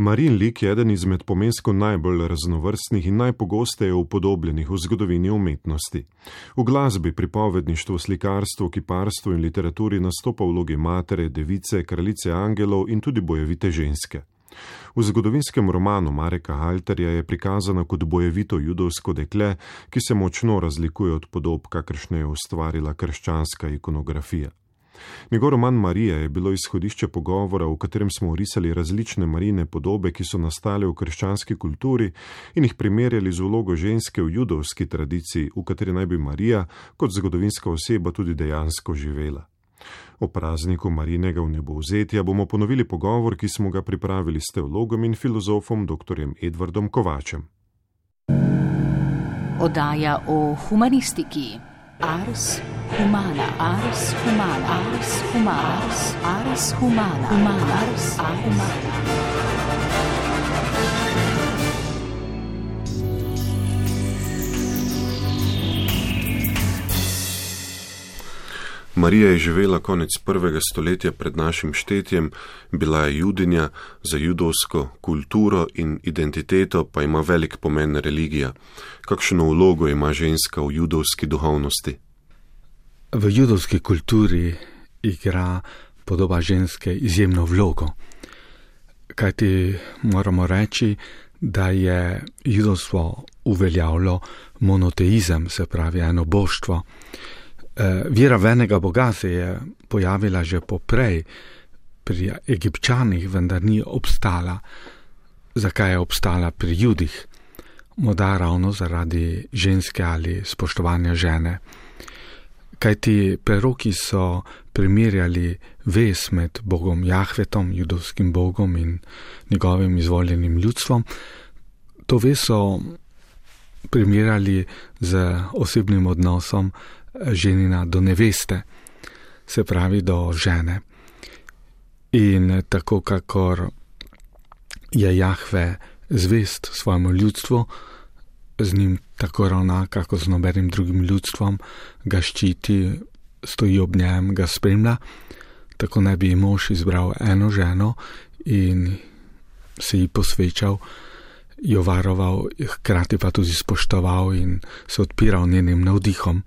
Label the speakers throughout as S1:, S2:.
S1: Marin lik je eden izmed pomensko najbolj raznovrstnih in najpogosteje upodobljenih v zgodovini umetnosti. V glasbi, pripovedništvu, slikarstvu, kiparstvu in literaturi nastopa vlogi matere, device, kraljice angelov in tudi bojevite ženske. V zgodovinskem romanu Mareka Halterja je prikazano kot bojevito judovsko dekle, ki se močno razlikuje od podob, kakršne je ustvarila krščanska ikonografija. Njegov roman Marija je bilo izhodišče pogovora, v katerem smo orisali različne marine podobe, ki so nastale v krščanski kulturi in jih primerjali z vlogo ženske v judovski tradiciji, v kateri naj bi Marija kot zgodovinska oseba tudi dejansko živela. O prazniku Marinega vnebovzetja bomo ponovili pogovor, ki smo ga pripravili s teologom in filozofom dr. Edvardom Kovačem.
S2: Oddaja o humanistiki. Ars humana, ars humana, ars humana, ars humana, humana, ars humana.
S1: Marija je živela konec prvega stoletja pred našim štetjem, bila je judinja, za judovsko kulturo in identiteto pa ima velik pomen religija. Kakšno vlogo ima ženska v judovski duhovnosti?
S3: V judovski kulturi igra podoba ženske izjemno vlogo. Kaj ti moramo reči, da je judovstvo uveljavilo monoteizem, se pravi eno boštvo. Eh, Vira venega Boga se je pojavila že poprej pri egipčanih, vendar ni obstala. Zakaj je obstala pri judih? Morda ravno zaradi ženske ali spoštovanja žene. Kaj ti preroki so primerjali ves med Bogom Jahvetom, judovskim Bogom in njegovim izvoljenim ljudstvom, to ves so primerjali z osebnim odnosom ženina do neveste, se pravi do žene. In tako, kakor je Jahve zvest svojemu ljudstvu, z njim tako ravna, kako z nobenim drugim ljudstvom, ga ščiti, stoji ob njem, ga spremlja, tako ne bi mož izbral eno ženo in se ji posvečal, jo varoval, hkrati pa tudi spoštoval in se odpiral njenim navdihom.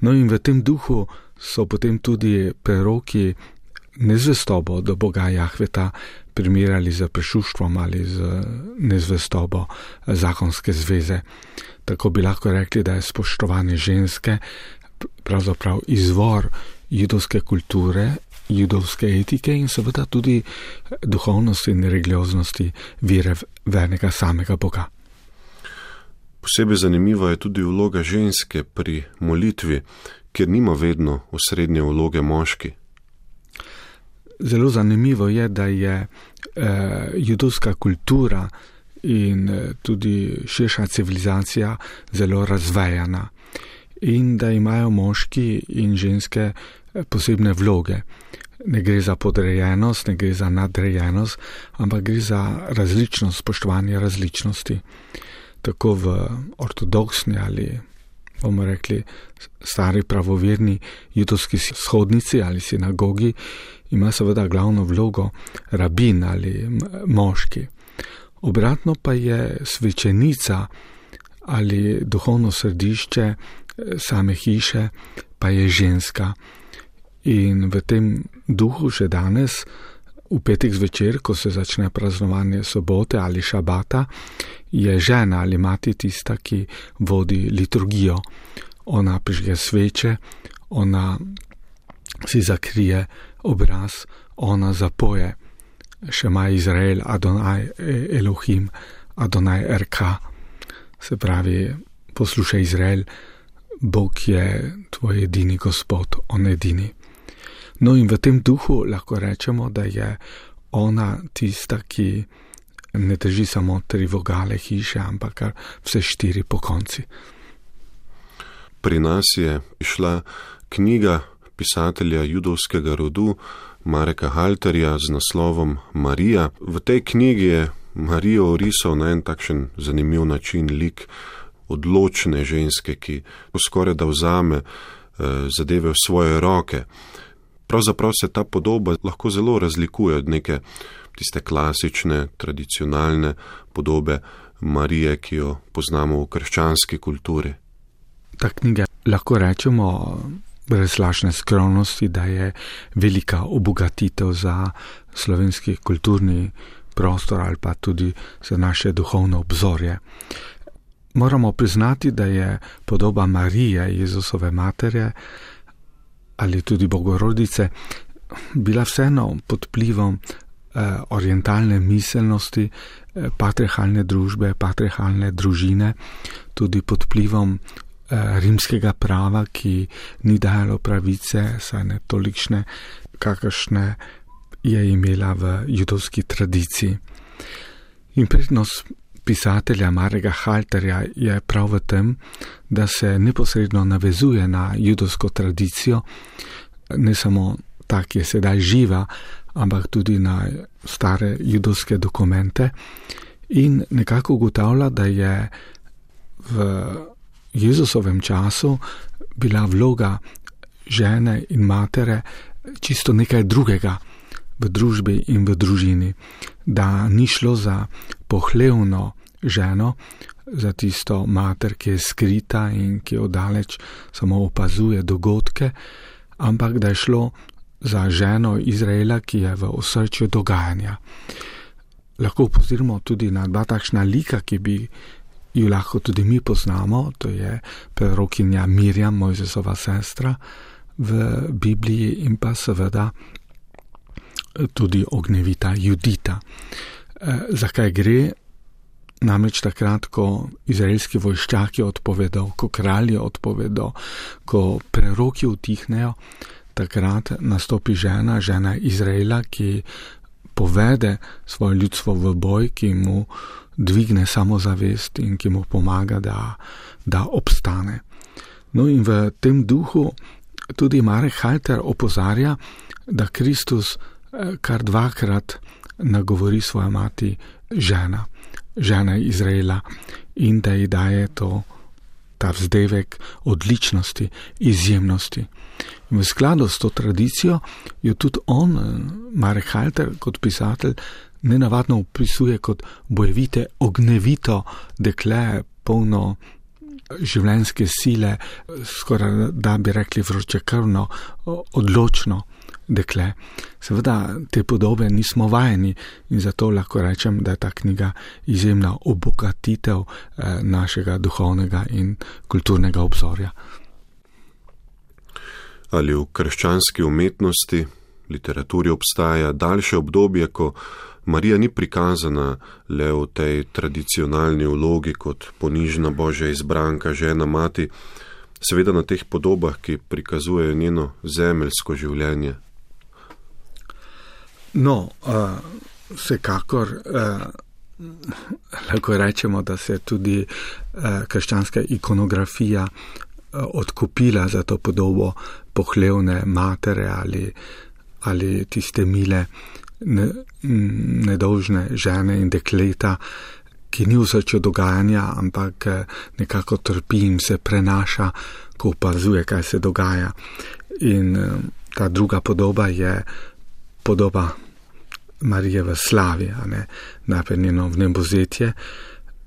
S3: No, in v tem duhu so potem tudi preroki nezvestobo do Boga Jahveta primerjali z prešuštvom ali z nezvestobo zakonske zveze. Tako bi lahko rekli, da je spoštovanje ženske pravzaprav izvor judovske kulture, judovske etike in seveda tudi duhovnosti in religioznosti vere vernega samega Boga.
S1: Posebej zanimiva je tudi vloga ženske pri molitvi, ker nima vedno osrednje vloge moški.
S3: Zelo zanimivo je, da je eh, judovska kultura in eh, tudi širša civilizacija zelo razvejana in da imajo moški in ženske eh, posebne vloge. Ne gre za podrejenost, ne gre za nadrejenost, ampak gre za različnost, spoštovanje različnosti tako v ortodoksni ali bomo rekli stari pravoverni judovski shodnici ali sinagogi, ima seveda glavno vlogo rabin ali moški. Obratno pa je svečenica ali duhovno središče eh, same hiše, pa je ženska. In v tem duhu še danes, v petek zvečer, ko se začne praznovanje sobote ali šabata, je žena ali mati tista, ki vodi liturgijo. Ona prižge sveče, ona si zakrije obraz, ona zapoje. Še ima Izrael, Adonaj Elohim, Adonaj RK. Se pravi, poslušaj Izrael, Bog je tvoj edini gospod, on edini. No in v tem duhu lahko rečemo, da je ona tista, ki ne drži samo tri vogale hiše, ampak vse štiri po konci.
S1: Pri nas je išla knjiga pisatelja judovskega rodu Mareka Halterja z naslovom Marija. V tej knjigi je Marijo orisal na en takšen zanimiv način lik odločne ženske, ki skoraj da vzame eh, zadeve v svoje roke. Pravzaprav se ta podoba lahko zelo razlikuje od neke tiste klasične, tradicionalne podobe Marije, ki jo poznamo v krščanski kulturi.
S3: Ta knjiga lahko rečemo brez lažne skromnosti, da je velika obogatitev za slovenski kulturni prostor ali pa tudi za naše duhovno obzorje. Moramo priznati, da je podoba Marije, Jezusove matere ali tudi Bogorodice bila vseeno pod plivom eh, orientalne miselnosti, eh, patrihalne družbe, patrihalne družine, tudi pod plivom eh, rimskega prava, ki ni dajalo pravice, saj ne tolikšne, kakršne je imela v judovski tradiciji. In prednost pisatelja Marega Halterja je prav v tem, da se neposredno navezuje na judovsko tradicijo, ne samo ta, ki je sedaj živa, ampak tudi na stare judovske dokumente in nekako ugotavlja, da je v Jezusovem času bila vloga žene in matere čisto nekaj drugega v družbi in v družini, da ni šlo za pohlevno ženo, za tisto mater, ki je skrita in ki odaleč samo opazuje dogodke, ampak da je šlo za ženo Izraela, ki je v osrčju dogajanja. Lahko upozorimo tudi na dva takšna lika, ki bi ju lahko tudi mi poznamo, to je prorokinja Mirjam, Mojzesova sestra v Bibliji in pa seveda tudi ognjevita Judita. E, zakaj gre? Namreč takrat, ko izraelski vojščaki odpovedo, ko kralji odpovedo, ko preroki utihnejo, takrat nastopi žena, žena Izraela, ki povede svoje ljudstvo v boj, ki mu dvigne samozavest in ki mu pomaga, da, da obstane. No in v tem duhu tudi Marek Halter opozarja, da Kristus eh, kar dvakrat nagovori svojo mati žena, žena Izraela in da ji daje to, ta vzdevek odličnosti, izjemnosti. In v skladu s to tradicijo jo tudi on, Marek Halter, kot pisatelj, nenavadno opisuje kot bojevite, ognevito dekle, polno življenjske sile, skoraj da bi rekli vročekrvno, odločno dekle. Seveda te podobe nismo vajeni in zato lahko rečem, da je ta knjiga izjemna obogatitev eh, našega duhovnega in kulturnega obzorja.
S1: Ali v krščanski umetnosti, literaturi obstaja daljše obdobje, ko Marija ni prikazana le v tej tradicionalni vlogi kot ponižna božja izbranka, žena mati, seveda na teh podobah, ki prikazujejo njeno zemeljsko življenje.
S3: No, uh, vsekakor uh, lahko rečemo, da se je tudi uh, krščanska ikonografija uh, odkupila za to podobo pohlevne matere ali, ali tiste mile ne, nedolžne žene in dekleta, ki ni v srču dogajanja, ampak nekako trpi in se prenaša, ko opazuje, kaj se dogaja. In ta druga podoba je podoba Marije v slavi, najprej njeno vnebozetje,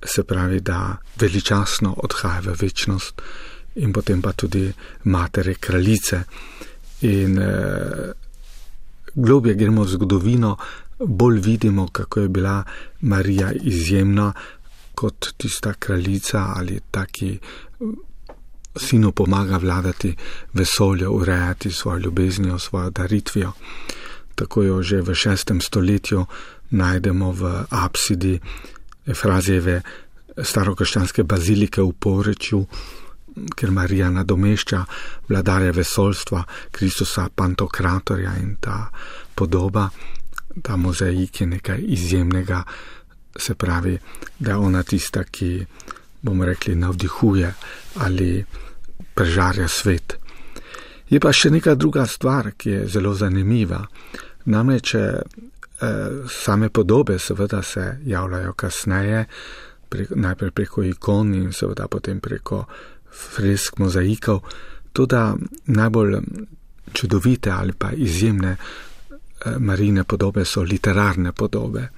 S3: se pravi, da veličasno odhaja v večnost in potem pa tudi matere kraljice. In eh, globje gremo v zgodovino, bolj vidimo, kako je bila Marija izjemna kot tista kraljica ali taki sinu pomaga vladati vesolje, urejati svojo ljubeznijo, svojo daritvijo. Tako jo že v šestem stoletju najdemo v apsidi Efrazijeve starokrščanske bazilike v Poreču, ker Marija nadomešča vladarja vesolstva, Kristusa Pantokratorja in ta podoba, ta mozaik je nekaj izjemnega, se pravi, da je ona tista, ki, bomo rekli, navdihuje ali prežarja svet. Je pa še neka druga stvar, ki je zelo zanimiva. Namreč eh, same podobe seveda se javljajo kasneje, prek, najprej preko ikon in seveda potem preko fresk, mozaikov, tudi najbolj čudovite ali pa izjemne marine podobe so literarne podobe.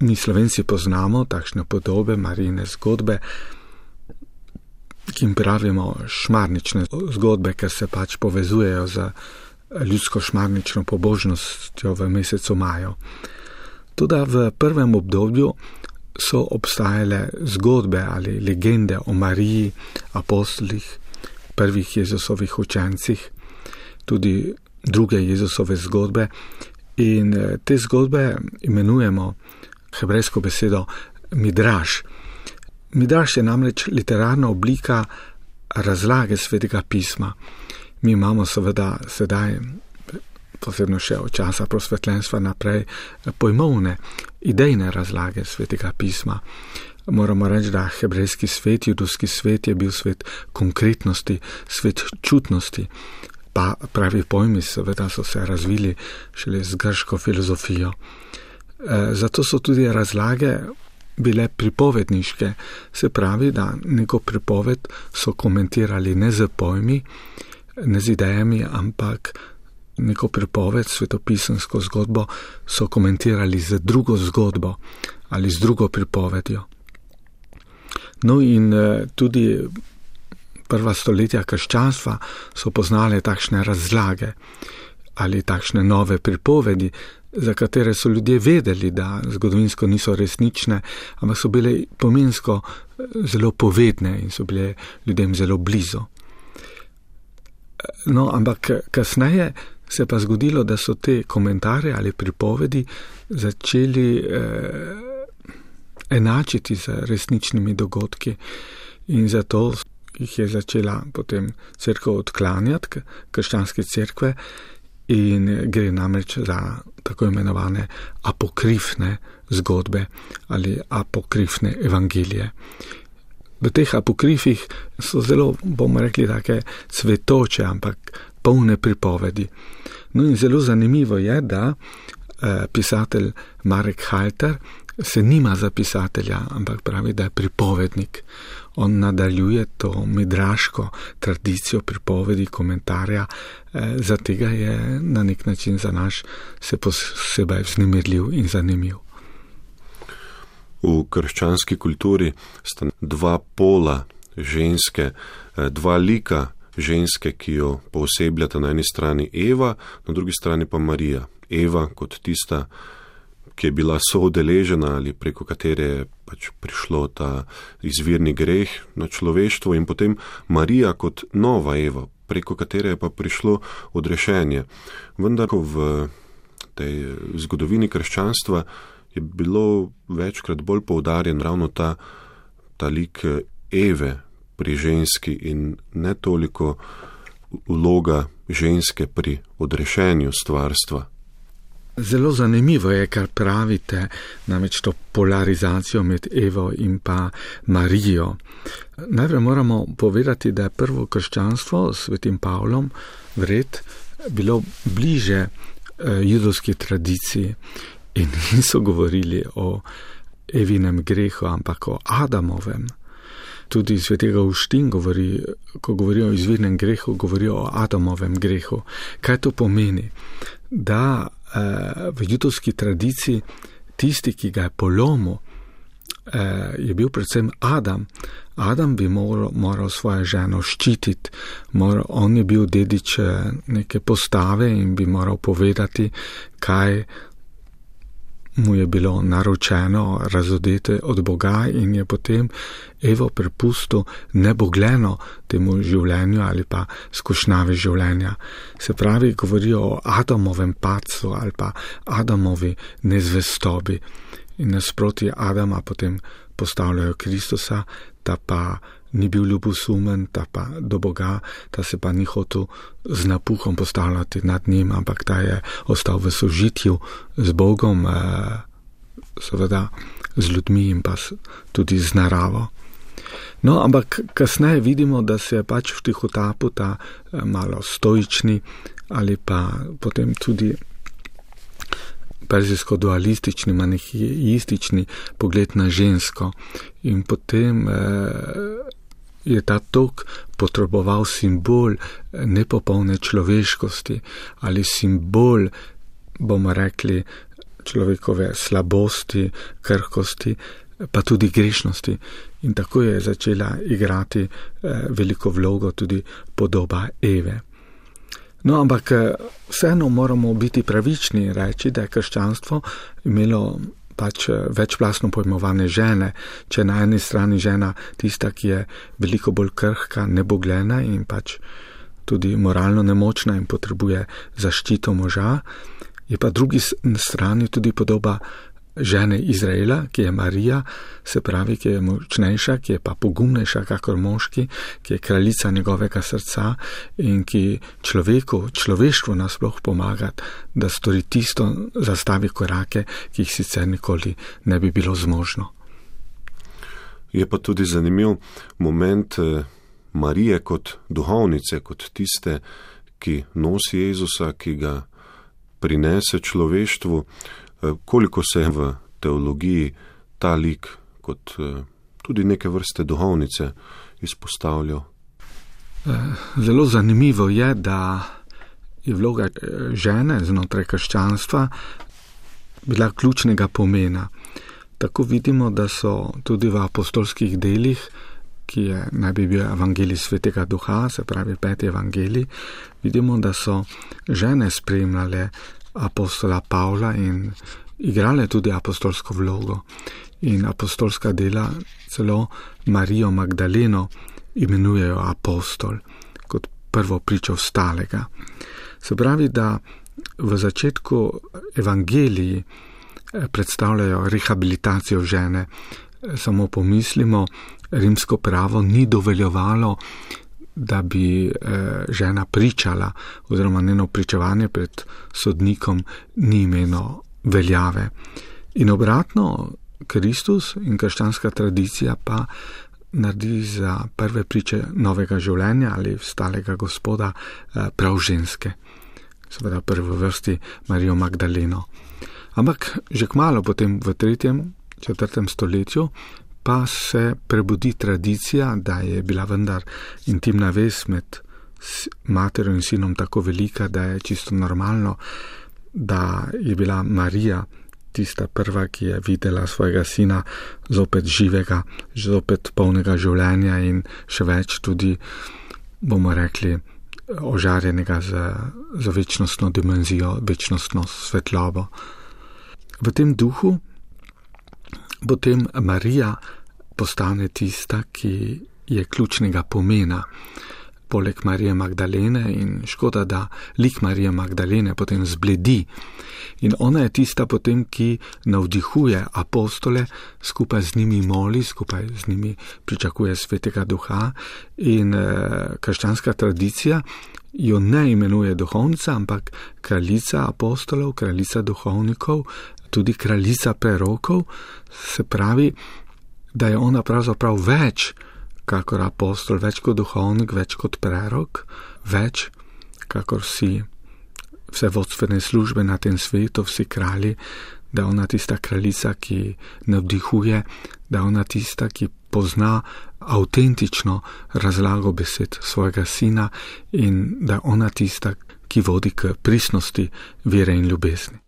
S3: Mi slovenci poznamo takšne podobe, marine zgodbe, ki jim pravimo šmarnične zgodbe, ker se pač povezujejo z ljudsko šmarnično pobožnostjo v mesecu maju. Tudi v prvem obdobju so obstajale zgodbe ali legende o Mariji, apostolih, prvih Jezusovih učencih, tudi druge Jezusove zgodbe. In eh, te zgodbe imenujemo hebrejsko besedo midraš. Midraš je namreč literarna oblika razlage svetega pisma. Mi imamo seveda sedaj, posebno še od časa prosvetljenstva naprej, pojmovne, idejne razlage svetega pisma. Moramo reči, da hebrejski svet, judovski svet je bil svet konkretnosti, svet čutnosti. Pa pravi pojmi, seveda, so se razvili šele z grško filozofijo. E, zato so tudi razlage bile pripovedniške, se pravi, da neko pripoved so komentirali ne z pojmi, ne z idejami, ampak neko pripoved, svetopisansko zgodbo so komentirali z drugo zgodbo ali z drugo pripovedjo. No in eh, tudi prva stoletja krščanstva so poznale takšne razlage ali takšne nove pripovedi, za katere so ljudje vedeli, da zgodovinsko niso resnične, ampak so bile pomensko eh, zelo povedne in so bile ljudem zelo blizu. No, ampak kasneje se pa zgodilo, da so te komentarje ali pripovedi začeli eh, enačiti z resničnimi dogodki in zato jih je začela potem crkva odklanjati, krščanske cerkve in gre namreč za tako imenovane apokrifne zgodbe ali apokrifne evangelije. V teh apokrifih so zelo, bomo rekli, take cvetoče, ampak polne pripovedi. No in zelo zanimivo je, da eh, pisatelj Marek Halter se nima za pisatelja, ampak pravi, da je pripovednik. On nadaljuje to midraško tradicijo pripovedi, komentarja, eh, zato je na nek način za naš se posebej vznemirljiv in zanimiv.
S1: V krščanski kulturi sta dva pola ženske, eh, dva lika ženske, ki jo posebljata na eni strani Eva, na drugi strani pa Marija. Eva kot tista, ki je bila soodeležena ali preko katere je pač prišlo ta izvirni greh na človeštvo in potem Marija kot nova Eva, preko katere je pa prišlo odrešenje. Vendar v tej zgodovini krščanstva je bilo večkrat bolj poudarjen ravno ta, ta lik Eve pri ženski in ne toliko vloga ženske pri odrešenju stvarstva.
S3: Zelo zanimivo je, kar pravite, namreč to polarizacijo med Evo in pa Marijo. Najprej moramo povedati, da je prvo krščanstvo s svetim Pavlom vred bilo bliže eh, judovski tradiciji in niso govorili o Evinem grehu, ampak o Adamovem. Tudi svetega Uštin govori, ko govori o izvirnem grehu, govori o Adamovem grehu. Kaj to pomeni? Da v judovski tradiciji tisti, ki ga je polomil, eh, je bil predvsem Adam. Adam bi moral, moral svojo ženo ščititi, moral, on je bil dedič eh, neke postave in bi moral povedati, kaj mu je bilo naročeno razodete od Boga in je potem Evo prepustil nebogljeno temu življenju ali pa skušnjavi življenja. Se pravi, govorijo o Adamovem pacu ali pa Adamovi nezvestobi in nasproti Adama potem postavljajo Kristusa, ta pa ni bil ljubosumen, ta pa do Boga, ta se pa ni hotel z napuhom postavljati nad njim, ampak ta je ostal v sožitju z Bogom, eh, seveda z ljudmi in pa tudi z naravo. No, ampak kasneje vidimo, da se je pač v tih otapu ta eh, malo stoični ali pa potem tudi perzijsko-dualistični, manihistični pogled na žensko. In potem eh, je ta tok potreboval simbol nepopolne človeškosti ali simbol bomo rekli, človekove slabosti, krhkosti, pa tudi grešnosti. In tako je začela igrati eh, veliko vlogo tudi podoba Eve. No, ampak eh, vseeno moramo biti pravični in reči, da je krščanstvo imelo pač eh, večplastno pojmovanje žene, če na eni strani žena tista, ki je veliko bolj krhka, nebogljena in pač tudi moralno nemočna in potrebuje zaščito moža, je pa drugi strani tudi podoba žene Izraela, ki je Marija, se pravi, ki je močnejša, ki je pa pogumnejša kakor moški, ki je kraljica njegovega srca in ki človeku, človeštvu nasploh pomaga, da stori tisto, zastavi korake, ki jih sicer nikoli ne bi bilo zmožno.
S1: Je pa tudi zanimiv moment eh, Marije kot duhovnice, kot tiste, ki nosi Jezusa, ki ga prinese človeštvu. Eh, koliko se v teologiji ta lik kot eh, tudi neke vrste duhovnice izpostavljal.
S3: Eh, zelo zanimivo je, da je vloga žene znotraj krščanstva bila ključnega pomena. Tako vidimo, da so tudi v apostolskih delih, ki je naj bi bil evangelij svetega duha, se pravi peti evangelij, vidimo, da so žene spremljale apostola Pavla in igrale tudi apostolsko vlogo. In apostolska dela celo Marijo Magdaleno imenujejo apostol kot prvo pričo stalega. Se pravi, da v začetku evangeliji eh, predstavljajo rehabilitacijo žene. Samo pomislimo, rimsko pravo ni dovoljevalo da bi eh, žena pričala, oziroma njeno pričevanje pred sodnikom ni imelo veljave. In obratno, Kristus in krščanska tradicija pa naredi za prve priče novega življenja ali stalega gospoda eh, prav ženske, seveda prvi vrsti Marijo Magdaleno. Ampak že kmalo potem v tretjem, četrtem stoletju pa se prebudi tradicija, da je bila vendar intimna vez med materjo in sinom tako velika, da je čisto normalno, da je bila Marija tista prva, ki je videla svojega sina zopet živega, zopet polnega življenja in še več tudi, bomo rekli, ožarjenega za, za večnostno dimenzijo, večnostno svetlobo. V tem duhu potem Marija postane tista, ki je ključnega pomena. Poleg Marije Magdalene in škoda, da lik Marije Magdalene potem zbledi. In ona je tista potem, ki navdihuje apostole, skupaj z njimi moli, skupaj z njimi pričakuje svetega duha. In e, krščanska tradicija jo ne imenuje duhovnica, ampak kraljica apostolov, kraljica duhovnikov, tudi kraljica prerokov, se pravi, da je ona pravzaprav več kot apostol, več kot duhovnik, več kot prerok, več kot vsi, vse vodstvene službe na tem svetu, vsi kralji, da je ona tista kraljica, ki navdihuje, da je ona tista, ki pozna avtentično razlago besed svojega sina in da je ona tista, ki vodi k prisnosti vere in ljubezni.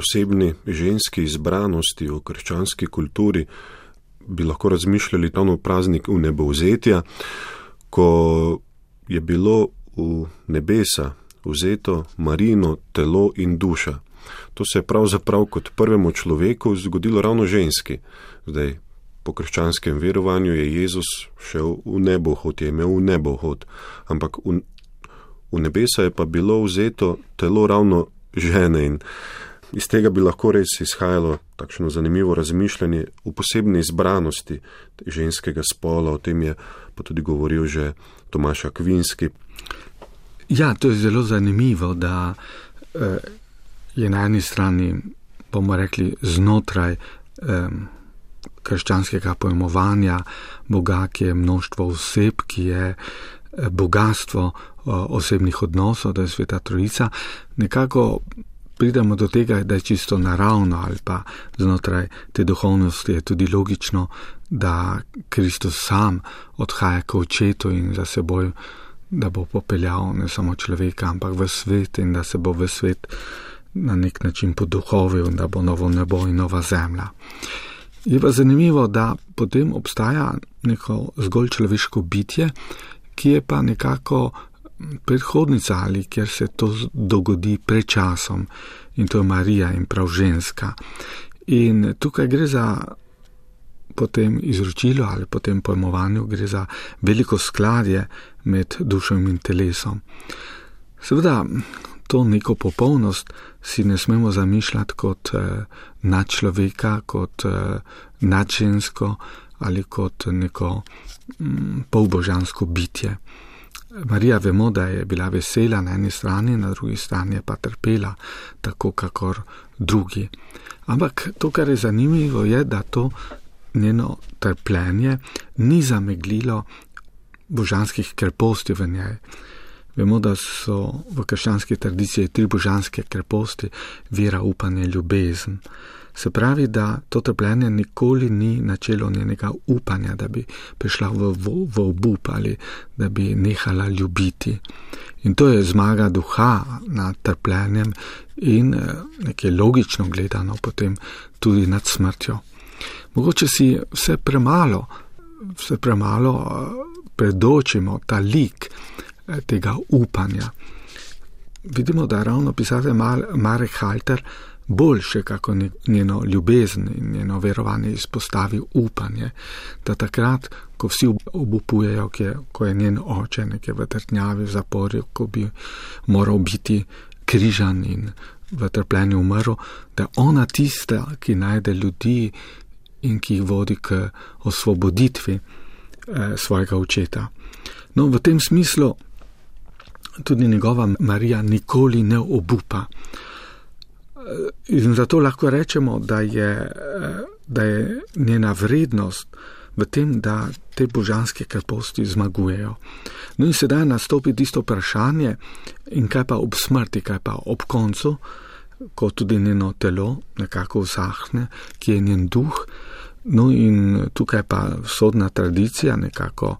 S1: Posebni ženski izbranosti v krščanski kulturi, bi lahko razmišljali tam v praznik v nebovzetja, ko je bilo v nebesa vzeto marino telo in duša. To se je pravzaprav kot prvemu človeku zgodilo ravno ženski. Zdaj, po krščanskem verovanju je Jezus šel v nebohod, je imel v nebohod, ampak v, v nebesa je pa bilo vzeto telo ravno žene in iz tega bi lahko res izhajalo takšno zanimivo razmišljanje v posebni izbranosti ženskega spola, o tem je pa tudi govoril že Tomaš Akvinski.
S3: Ja, to je zelo zanimivo, da eh, je na eni strani, bomo rekli, znotraj eh, krščanskega pojmovanja Boga, ki je množstvo oseb, ki je eh, bogatstvo osebnih odnosov, da je sveta trojica, nekako pridemo do tega, da je čisto naravno ali pa znotraj te duhovnosti je tudi logično, da Kristus sam odhaja k očetu in za seboj, da bo popeljal ne samo človeka, ampak v svet in da se bo v svet na nek način poduhovil, da bo novo nebo in nova zemlja. Je pa zanimivo, da potem obstaja neko zgolj človeško bitje, ki je pa nekako predhodnica ali kjer se to dogodi pred časom in to je Marija in prav ženska. In tukaj gre za potem izročilo ali potem pojmovanju, gre za veliko skladje med dušo in telesom. Seveda, to neko popolnost si ne smemo zamišljati kot eh, nad človeka, kot eh, nad žensko ali kot neko mm, polbožansko bitje. Marija vemo, da je bila vesela na eni strani, na drugi strani pa trpela, tako kakor drugi. Ampak to, kar je zanimivo, je, da to njeno trpljenje ni zameglilo božanskih kreposti v njej. Vemo, da so v krščanski tradiciji tri božanske kreposti: vera, upanje, ljubezen. Se pravi, da to trpljenje nikoli ni načelo njenega upanja, da bi prišla v, v, v obup ali da bi nehala ljubiti. In to je zmaga duha nad trpljenjem in eh, nekaj logično gledano potem tudi nad smrtjo. Mogoče si vse premalo, vse premalo eh, predočimo ta lik tega upanja. Vidimo, da ravno pisatelj Marek Halter boljše, kako njeno ljubezen in njeno verovanje izpostavi upanje, da takrat, ko vsi obupujejo, ko je njen oče nekje v trtnjavi, v zaporju, ko bi moral biti križan in v trpljenju umrl, da je ona tista, ki najde ljudi in ki jih vodi k osvoboditvi eh, svojega očeta. No, v tem smislu tudi njegova Marija nikoli ne obupa. In zato lahko rečemo, da je, da je njena vrednost v tem, da te božanske kreposti zmagujejo. No in sedaj nastopi tisto vprašanje, in kaj pa ob smrti, kaj pa ob koncu, ko tudi njeno telo nekako usahne, ki je njen duh. No in tukaj pa sodna tradicija nekako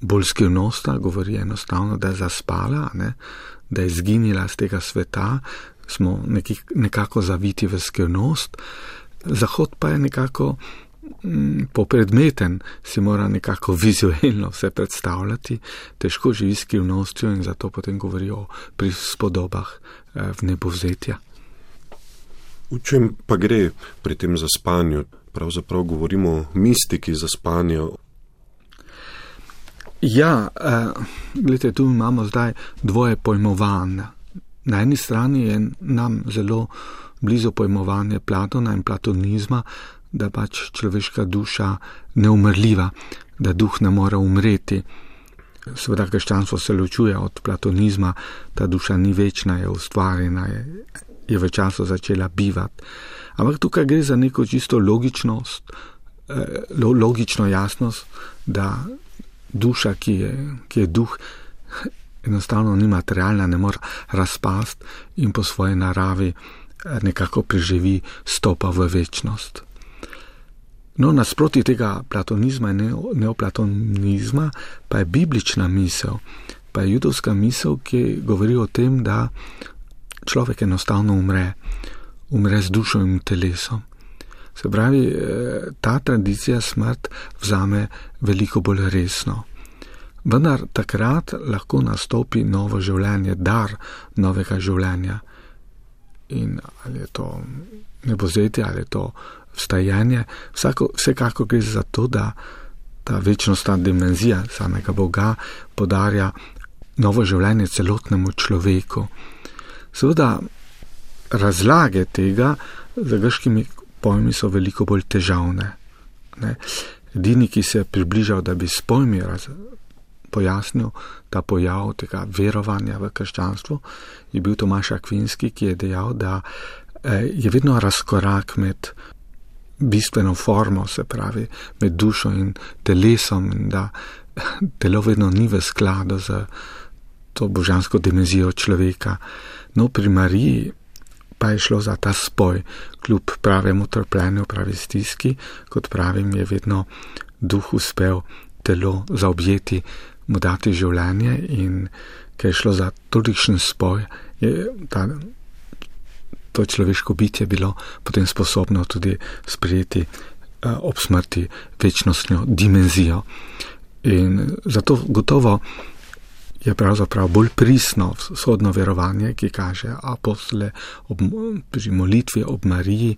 S3: bolj skrivnostna, govori enostavno, da je zaspala, ne? da je izginila z tega sveta, smo nekih, nekako zaviti v skrivnost, Zahod pa je nekako mm, popredmeten, si mora nekako vizualno vse predstavljati, težko živi s skrivnostjo in zato potem govori o prispodobah eh, v nebovzetja.
S1: V čem pa gre pri tem zaspanju? Pravzaprav govorimo o mistiki zaspanja.
S3: Ja, eh, gledajte, tu imamo zdaj dvoje pojmovanja. Na eni strani je nam zelo blizu pojmovanje Platona in platonizma, da pač človeška duša neumrljiva, da duh ne more umreti. Sveda, krščanstvo se ločuje od platonizma, ta duša ni večna, je ustvarjena, je, je v času začela bivati. Ampak tukaj gre za neko čisto logičnost, eh, logično jasnost, da duša, ki je, ki je duh, enostavno ni materialna, ne more razpast in po svoji naravi eh, nekako preživi stopa v večnost. No, nasproti tega platonizma in neoplatonizma pa je biblična misel, pa je judovska misel, ki govori o tem, da človek enostavno umre. umre z dušo in telesom. Se pravi, eh, ta tradicija smrt vzame veliko bolj resno. Vendar takrat lahko nastopi novo življenje, dar novega življenja. In ali je to nebozetje, ali je to vstajanje, vsako, vsekako gre za to, da ta večnostna dimenzija samega Boga podarja novo življenje celotnemu človeku. Seveda, razlage tega za grškimi pojmi so veliko bolj težavne. Ne? Edini, ki se je približal, da bi s pojmi raz, pojasnil ta pojav tega verovanja v krščanstvo, je bil Tomaš Akvinski, ki je dejal, da eh, je vedno razkorak med bistveno formo, se pravi, med dušo in telesom, in da telo vedno ni v skladu z to božansko dimenzijo človeka. No, pri Mariji pa je šlo za ta spoj, kljub pravemu trpljenju, pravi stiski, kot pravim, je vedno duh uspel telo zaobjeti, mu dati življenje in ker je šlo za tolikšen spoj, je ta, to človeško bitje bilo potem sposobno tudi sprijeti uh, ob smrti večnostno dimenzijo. In zato gotovo je pravzaprav bolj prisno vzhodno verovanje, ki kaže apostole ob, pri molitvi ob Mariji,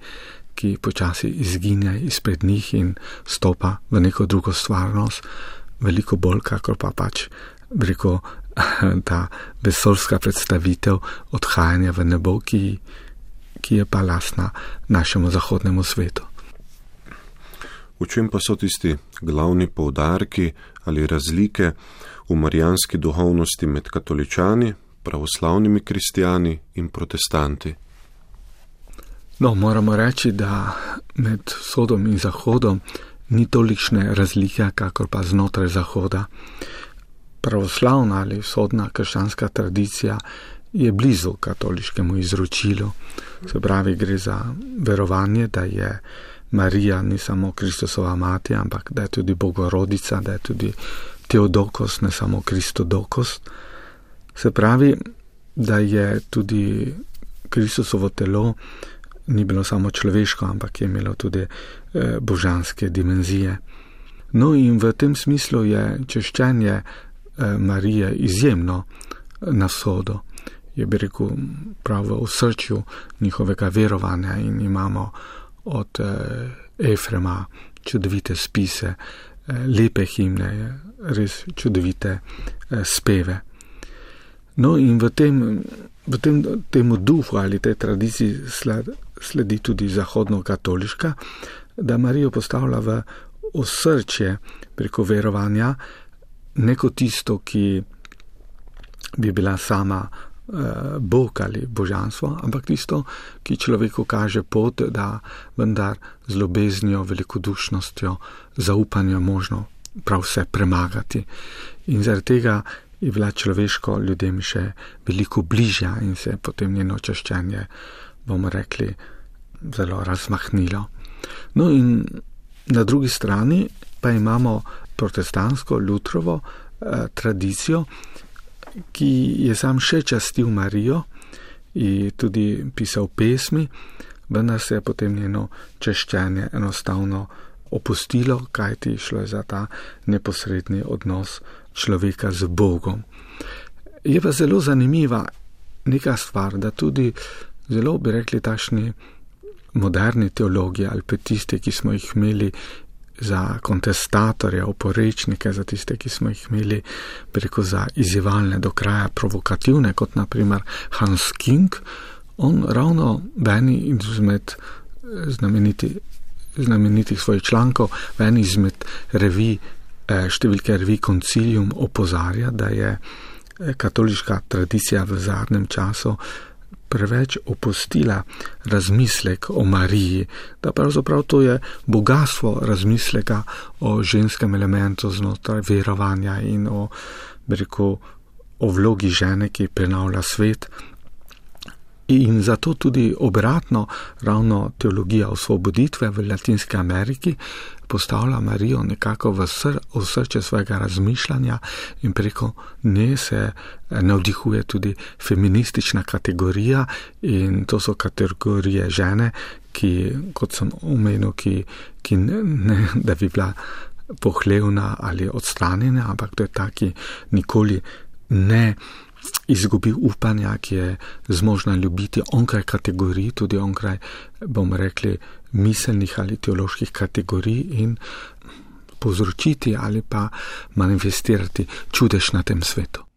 S3: ki počasi izginja izpred njih in stopa v neko drugo stvarnost, veliko bolj, kakor pa pač reko ta vesolska predstavitev odhajanja v nebo, ki, ki je pa lasna našemu zahodnemu svetu.
S1: V čem pa so tisti glavni poudarki ali razlike? V marijanski duhovnosti med katoličani, pravoslavnimi kristijani in protestanti.
S3: No, moramo reči, da med vzhodom in zahodom ni tolikšne razlike, kakor pa znotraj zahoda. Pravoslavna ali vzhodna krščanska tradicija je blizu katoliškemu izročilu. Se pravi, gre za verovanje, da je Marija ni samo Kristusova mati, ampak da je tudi Bogorodica, da je tudi Teodokos, ne samo Kristodokos. Se pravi, da je tudi Kristusovo telo ni bilo samo človeško, ampak je imelo tudi eh, božanske dimenzije. No, in v tem smislu je češčenje eh, Marije izjemno na sodo, je bi rekel, prav v srčju njihovega verovanja in imamo od eh, Efrema čudovite spise, eh, lepe himne, res čudovite eh, speve. No, in v tem, v tem temu duhu ali tej tradiciji sledi tudi zahodno-katoliška, da Marijo postavlja v osrčje preko verovanja neko tisto, ki bi bila sama eh, Bog ali božanstvo, ampak tisto, ki človeku kaže pot, da vendar z ljubeznijo, velikodušnostjo, zaupanjem možno prav vse premagati. In zaradi tega je bila človeško ljudem še veliko bližja in se je potem njeno češčenje, bomo rekli, zelo razmahnilo. No in na drugi strani pa imamo protestantsko Lutrovo eh, tradicijo, ki je sam še častil Marijo in tudi pisal pesmi, vendar se je potem njeno češčenje enostavno opustilo, kaj ti šlo je za ta neposredni odnos človeka z Bogom. Je pa zelo zanimiva neka stvar, da tudi zelo bi rekli tašni moderni teologi ali pa tiste, ki smo jih imeli za kontestatorje, oporečnike, za tiste, ki smo jih imeli preko za izjevalne do kraja provokativne, kot naprimer Hans King, on ravno meni izmed znameniti znamenitih svojih člankov. V eni izmed revij, eh, številke revij Concilium opozarja, da je eh, katoliška tradicija v zadnjem času preveč opustila razmislek o Mariji, da pravzaprav to je bogatstvo razmisleka o ženskem elementu znotraj verovanja in o, rekel, o vlogi žene, ki prenavlja svet, In zato tudi obratno, ravno teologija osvoboditve v Latinski Ameriki postavlja Marijo nekako v, sr, v srce svojega razmišljanja in preko nje se navdihuje tudi feministična kategorija in to so kategorije žene, ki, kot sem omenil, ki, ki ne, ne, da bi bila pohlevna ali odstranjena, ampak to je ta, ki nikoli ne izgubi upanja, ki je zmožna ljubiti onkraj kategorij, tudi onkraj, bomo rekli, miselnih ali teoloških kategorij in povzročiti ali pa manifestirati čudež na tem svetu.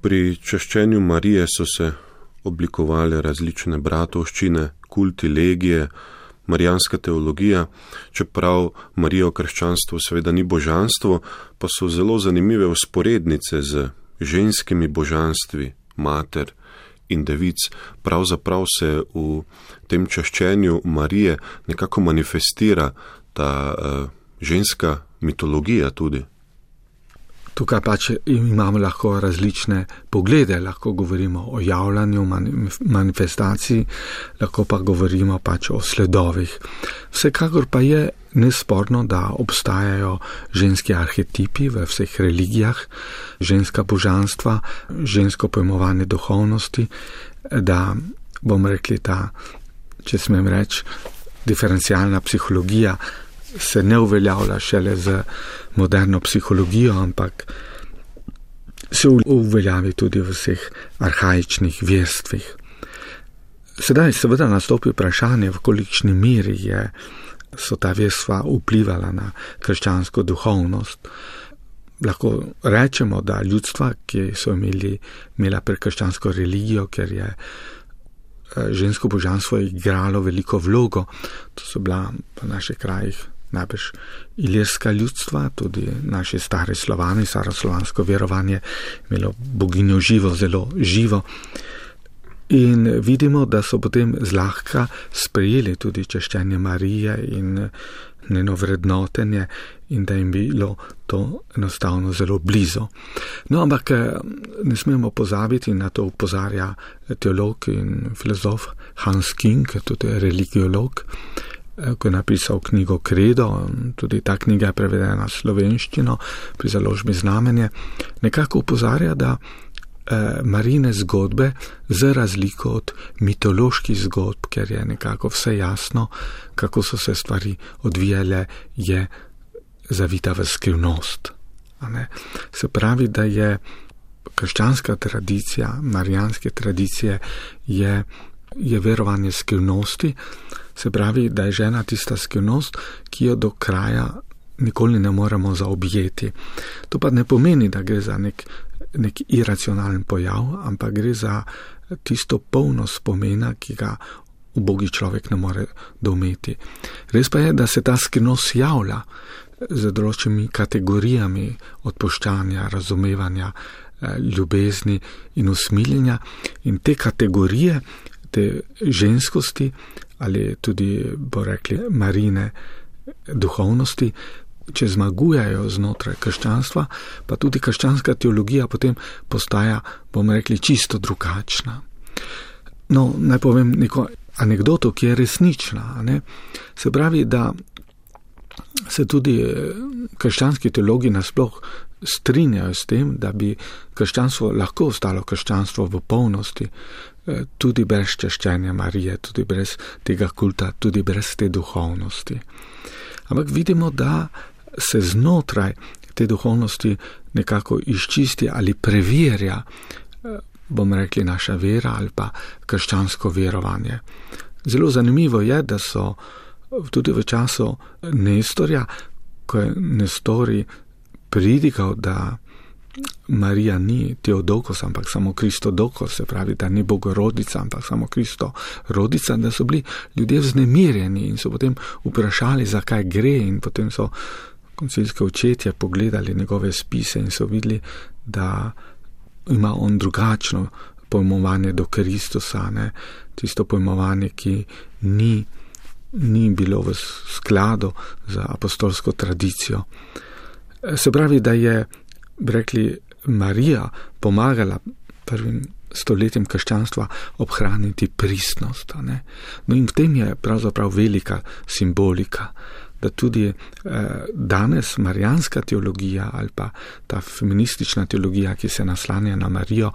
S1: Pri češčenju Marije so se oblikovale različne bratovščine, kulti, legije, marijanska teologija, čeprav Marijo krščanstvo seveda ni božanstvo, pa so zelo zanimive usporednice z ženskimi božanstvi, mater in devic. Pravzaprav se v tem češčenju Marije nekako manifestira ta uh, ženska mitologija tudi.
S3: Tukaj pač imamo lahko različne poglede, lahko govorimo o javljanju, manifestaciji, lahko pa govorimo pač o sledovih. Vsekakor pa je nesporno, da obstajajo ženski arhetipi v vseh religijah, ženska božanstva, žensko pojmovanje duhovnosti, da bom rekli ta, če smem reči, diferencialna psihologija se ne uveljavlja šele z moderno psihologijo, ampak se uveljavi tudi v vseh arhajičnih verstvih. Sedaj seveda nastopi vprašanje, v kolikšni meri je, so ta verstva vplivala na krščansko duhovnost. Lahko rečemo, da ljudstva, ki so imeli, imela prekrščansko religijo, ker je eh, žensko božanstvo igralo veliko vlogo, to so bila v naših krajih najbrž ilirska ljudstva, tudi naše stare slovani, staroslovansko verovanje, imelo boginjo živo, zelo živo. In vidimo, da so potem zlahka sprejeli tudi češčenje Marije in njeno vrednotenje in da jim bilo to enostavno zelo blizu. No, ampak eh, ne smemo pozabiti, na to upozarja teolog in filozof Hans King, tudi religiolog, ko je napisal knjigo Credo, tudi ta knjiga je prevedena v slovenščino pri založbi znamenje, nekako upozarja, da eh, marine zgodbe, za razliko od mitoloških zgodb, ker je nekako vse jasno, kako so se stvari odvijale, je zavita v skrivnost. Se pravi, da je krščanska tradicija, marijanske tradicije, je, je verovanje skrivnosti, Se pravi, da je žena tista skrivnost, ki jo do kraja nikoli ne moremo zaobjeti. To pa ne pomeni, da gre za nek, nek iracionalen pojav, ampak gre za tisto polno spomena, ki ga ubogi človek ne more dometi. Res pa je, da se ta skrivnost javlja z določenimi kategorijami odpuščanja, razumevanja, eh, ljubezni in usmiljenja in te kategorije, te ženskosti, ali tudi, bo rekli, marine duhovnosti, če zmagujejo znotraj krščanstva, pa tudi krščanska teologija potem postaja, bomo rekli, čisto drugačna. No, naj povem neko anegdoto, ki je resnična. Se pravi, da se tudi eh, krščanski teologi nasploh strinjajo s tem, da bi krščanstvo lahko ostalo krščanstvo v polnosti, Eh, tudi brez češčenja Marije, tudi brez tega kulta, tudi brez te duhovnosti. Ampak vidimo, da se znotraj te duhovnosti nekako izčisti ali preverja, eh, bomo rekli, naša vera ali pa krščansko verovanje. Zelo zanimivo je, da so tudi v času Nestorja, ko je Nestori pridigal, da Marija ni Teodokos, ampak samo Kristo Dokos, se pravi, da ni Bogorodica, ampak samo Kristo Rodica, da so bili ljudje vznemirjeni in so potem vprašali, zakaj gre in potem so koncilske očetje pogledali njegove spise in so videli, da ima on drugačno pojmovanje do Kristusa, ne? tisto pojmovanje, ki ni, ni bilo v skladu z apostolsko tradicijo. Se pravi, da je bi rekli, Marija pomagala prvim stoletjem krščanstva obhraniti pristnost. No in v tem je pravzaprav velika simbolika, da tudi eh, danes marijanska teologija ali pa ta feministična teologija, ki se naslanja na Marijo,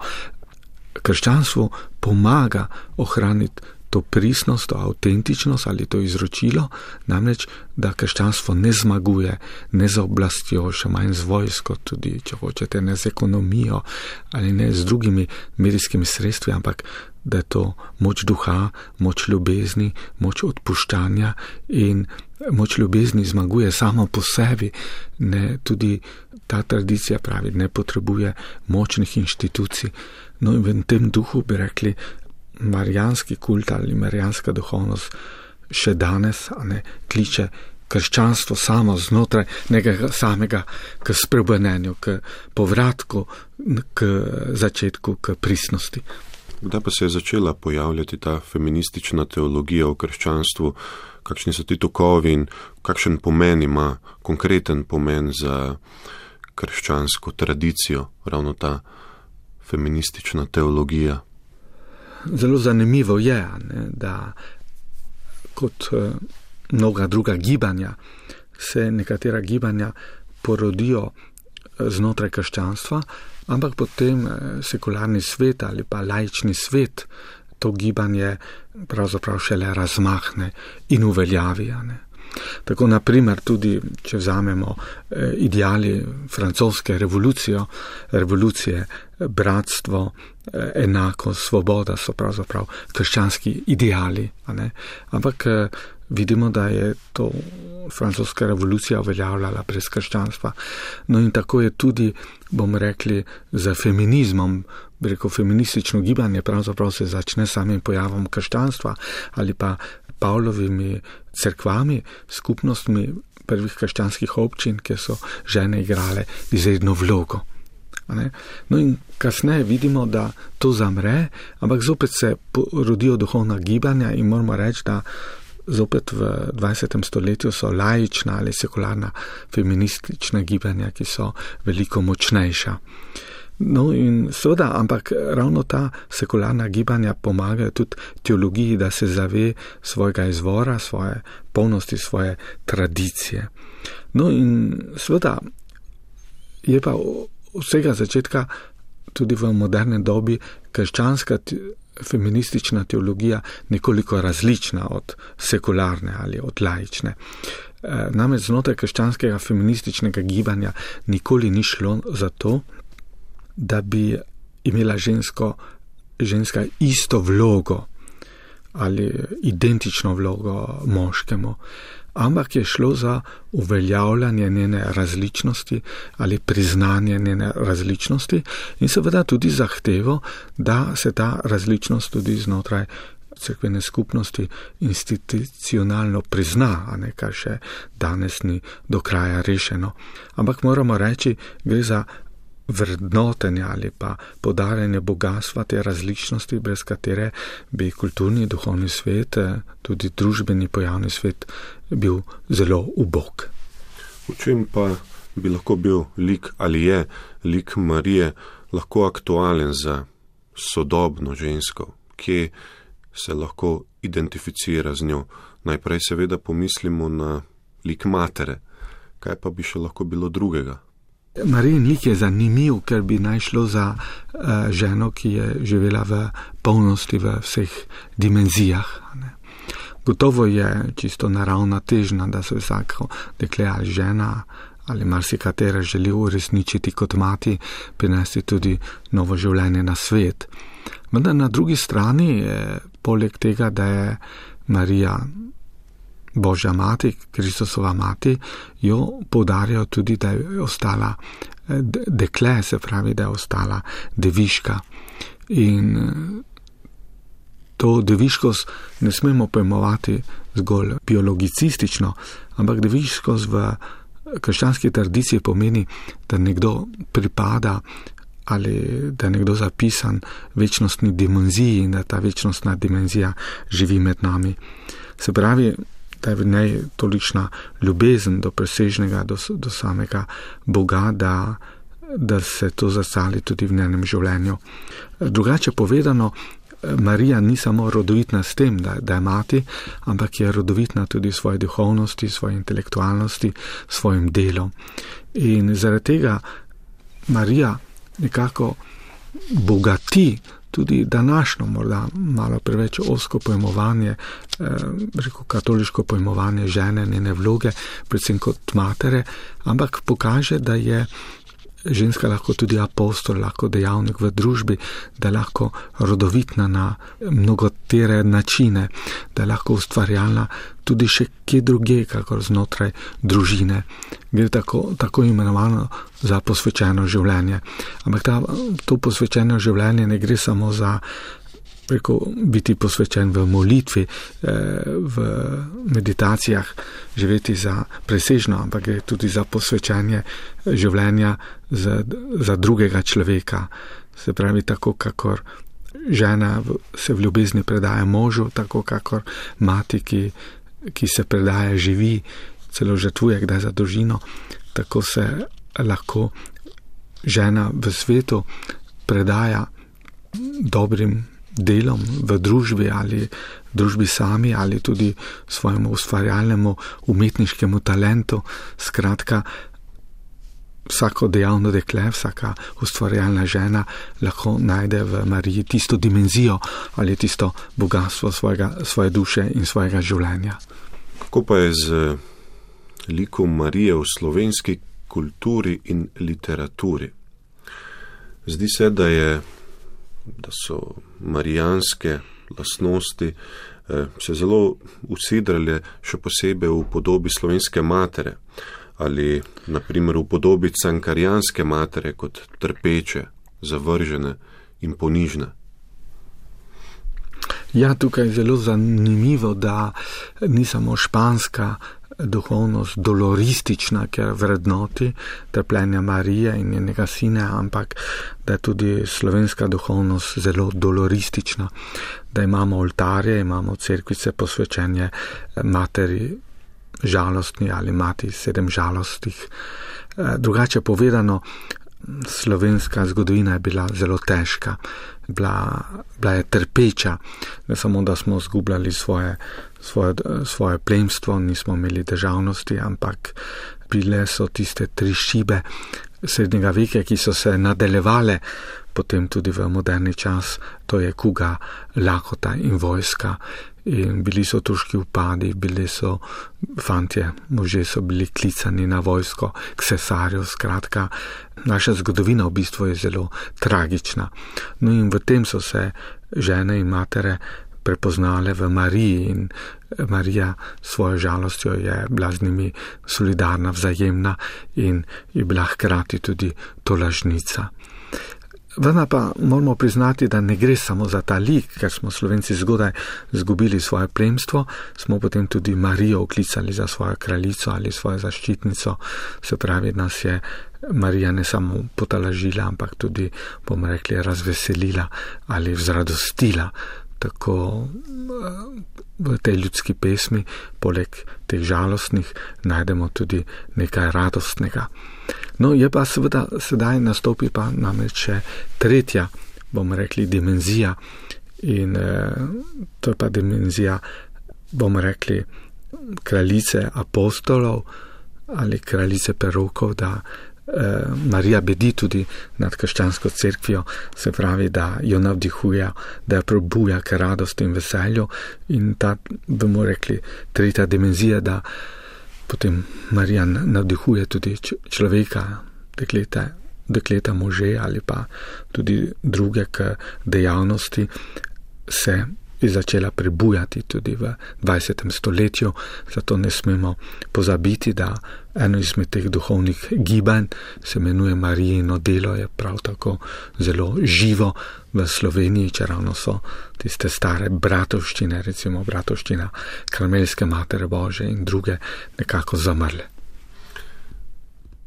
S3: krščanstvu pomaga ohraniti to pristnost, to avtentičnost ali to izročilo, namreč, da krščanstvo ne zmaguje ne z oblastjo, še manj z vojsko, tudi če hočete, ne z ekonomijo ali ne z drugimi medijskimi sredstvi, ampak da je to moč duha, moč ljubezni, moč odpuščanja in moč ljubezni zmaguje samo po sebi, ne tudi ta tradicija pravi, ne potrebuje močnih inštitucij. No in v tem duhu bi rekli, marijanski kult ali marijanska duhovnost še danes ne, kliče krščanstvo samo znotraj nekega samega k spremenjenju, k povratku, k začetku, k pristnosti.
S1: Kdaj pa se je začela pojavljati ta feministična teologija v krščanstvu, kakšni so ti tokovi in kakšen pomen ima, konkreten pomen za krščansko tradicijo, ravno ta feministična teologija?
S3: Zelo zanimivo je, ne, da kot eh, mnoga druga gibanja, se nekatera gibanja porodijo znotraj krščanstva, ampak potem sekularni svet ali pa laični svet to gibanje pravzaprav šele razmahne in uveljavijane. Tako naprimer tudi, če vzamemo eh, ideali francoske revolucije, revolucije, bratstvo, eh, enako, svoboda so pravzaprav krščanski ideali. Ampak eh, vidimo, da je to francoska revolucija uveljavljala brez krščanstva. No in tako je tudi, bomo rekli, za feminizmom. Reko feministično gibanje pravzaprav se začne samim pojavom krščanstva ali pa Pavlovimi crkvami, skupnostmi prvih krščanskih občin, ki so žene igrale izredno vlogo. No in kasneje vidimo, da to zamre, ampak zopet se rodijo duhovna gibanja in moramo reči, da zopet v 20. stoletju so lajična ali sekularna feministična gibanja, ki so veliko močnejša. No, in seveda, ampak ravno ta sekularna gibanja pomagajo tudi teologiji, da se zave svojega izvora, svoje polnosti, svoje tradicije. No, in seveda je pa vsega začetka tudi v moderni dobi krščanska feministična teologija nekoliko različna od sekularne ali od laične. E, namreč znotraj krščanskega feminističnega gibanja nikoli ni šlo za to, da bi imela žensko, ženska isto vlogo ali identično vlogo moškemu, ampak je šlo za uveljavljanje njene različnosti ali priznanje njene različnosti in seveda tudi zahtevo, da se ta različnost tudi znotraj crkvene skupnosti institucionalno prizna, a ne kar še danes ni do kraja rešeno. Ampak moramo reči, gre za vrednotenje ali pa podarjanje bogatstva te različnosti, brez katere bi kulturni duhovni svet, eh, tudi družbeni pojavni svet, bil zelo ubog.
S1: V čem pa bi lahko bil lik ali je lik Marije lahko aktualen za sodobno žensko, kje se lahko identificira z njo? Najprej seveda pomislimo na lik matere, kaj pa bi še lahko bilo drugega?
S3: Marijin lik je zanimiv, ker bi naj šlo za uh, ženo, ki je živela v polnosti v vseh dimenzijah. Ne. Gotovo je čisto naravna težna, da se vsako dekle ali žena ali marsikatera želi uresničiti kot mati, prinesti tudi novo življenje na svet. Vendar na drugi strani je poleg tega, da je Marija Božja mati, Kristusova mati, jo podarjajo tudi, da je ostala eh, dekle, se pravi, da je ostala deviška. In eh, to deviškost ne smemo pojmovati zgolj biologicistično, ampak deviškost v krščanski tradiciji pomeni, da nekdo pripada ali da je nekdo zapisan večnostni dimenziji in da ta večnostna dimenzija živi med nami. Se pravi, da je v njej tolikšna ljubezen do presežnega, do, do samega Boga, da, da se to zasali tudi v njenem življenju. Drugače povedano, Marija ni samo rodovitna s tem, da, da je mati, ampak je rodovitna tudi v svoji duhovnosti, svoji intelektualnosti, svojim delom. In zaradi tega Marija nekako bogati tudi današnjo, morda malo preveč osko pojmovanje, eh, reko katoliško pojmovanje žene, njene vloge, predvsem kot matere, ampak pokaže, da je ženska lahko tudi apostol, lahko dejavnik v družbi, da je lahko rodovitna na mnogotere načine, da je lahko ustvarjalna tudi še kje druge, kakor znotraj družine. Gre tako, tako imenovano za posvečeno življenje. Ampak ta, to posvečeno življenje ne gre samo za preko biti posvečen v molitvi, eh, v meditacijah, živeti za presežno, ampak gre tudi za posvečanje življenja za, za drugega človeka. Se pravi, tako kakor žena se v ljubezni predaja možu, tako kakor mati, ki, ki se predaja živi, celo žrtvuje kdaj za družino, tako se lahko žena v svetu predaja dobrim delom v družbi ali družbi sami ali tudi svojemu ustvarjalnemu umetniškemu talentu. Skratka, vsako dejavno dekle, vsaka ustvarjalna žena lahko najde v Mariji tisto dimenzijo ali tisto bogatstvo svojega, svoje duše in svojega življenja.
S1: Kako pa je z likom Marije v slovenski kulturi in literaturi? Zdi se, da, je, da so marijanske lasnosti eh, se zelo usidrale, še posebej v podobi slovenske matere ali naprimer v podobi cankarijanske matere kot trpeče, zavržene in ponižne.
S3: Ja, tukaj je zelo zanimivo, da ni samo španska duhovnost doloristična, ker vrednoti trpljenja Marije in njenega sina, ampak da je tudi slovenska duhovnost zelo doloristična, da imamo oltarje, imamo cerkvice posvečenje materi žalostni ali mati sedem žalostih. Drugače povedano, slovenska zgodovina je bila zelo težka, bila, bila je trpeča, ne samo da smo zgubljali svoje, svoje, svoje plemstvo, nismo imeli državnosti, ampak bile so tiste tri šibe srednjega veka, ki so se nadaljevale potem tudi v moderni čas, to je kuga, lakota in vojska. In bili so turški upadi, bili so fantje, možje so bili klicani na vojsko, k cesarju, skratka, naša zgodovina v bistvu je zelo tragična. No in v tem so se žene in matere prepoznale v Mariji in Marija svojo žalostjo je bila z njimi solidarna, vzajemna in je bila hkrati tudi tolažnica. Vendar pa moramo priznati, da ne gre samo za ta lik, ker smo slovenci zgodaj zgubili svoje plemstvo, smo potem tudi Marijo oklicali za svojo kraljico ali svojo zaščitnico, se pravi, nas je Marija ne samo potalažila, ampak tudi, bomo rekli, razveselila ali vzradostila. Tako v tej ljudski pesmi, poleg teh žalostnih, najdemo tudi nekaj radostnega. No, je pa seveda sedaj nastopi pa namreč še tretja, bomo rekli, dimenzija in eh, to je pa dimenzija, bomo rekli, kraljice apostolov ali kraljice perokov, da Marija bedi tudi nad krščansko cerkvijo, se pravi, da jo navdihuje, da jo probuja k radosti in veselju. In ta, bomo rekli, tretja dimenzija, da potem Marijan navdihuje tudi človeka, dekleta, dekleta može ali pa tudi druge k dejavnosti, se je začela prebujati tudi v 20. stoletju, zato ne smemo pozabiti, da eno izmed teh duhovnih gibanj se imenuje Marijino delo, je prav tako zelo živo v Sloveniji, če ravno so tiste stare bratovščine, recimo bratovščina Karmelske Matere Bože in druge nekako zamrle.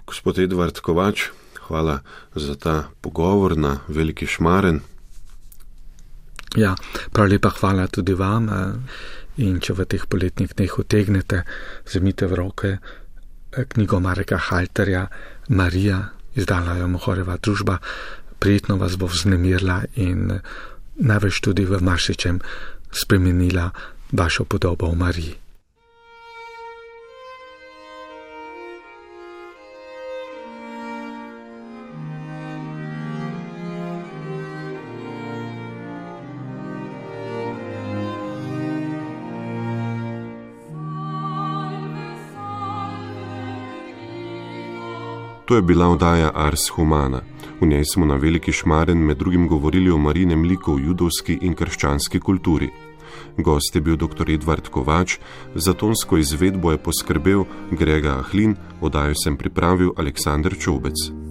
S1: Gospod Edvard Kovač, hvala za ta pogovor na Veliki Šmaren.
S3: Ja, prav lepa hvala tudi vam. Eh, in če v teh poletnih dneh utegnete, vzemite v roke eh, knjigo Mareka Halterja, Marija, izdala jo Mohoreva družba, prijetno vas bo vznemirila in eh, največ tudi v marsičem spremenila vašo podobo v Mariji.
S1: To je bila oddaja Ars Humana. V njej smo na Veliki Šmaren med drugim govorili o marinem liku v judovski in krščanski kulturi. Gost je bil dr. Edvard Kovač, za tonsko izvedbo je poskrbel Grega Ahlin, oddajo sem pripravil Aleksandr Čobec.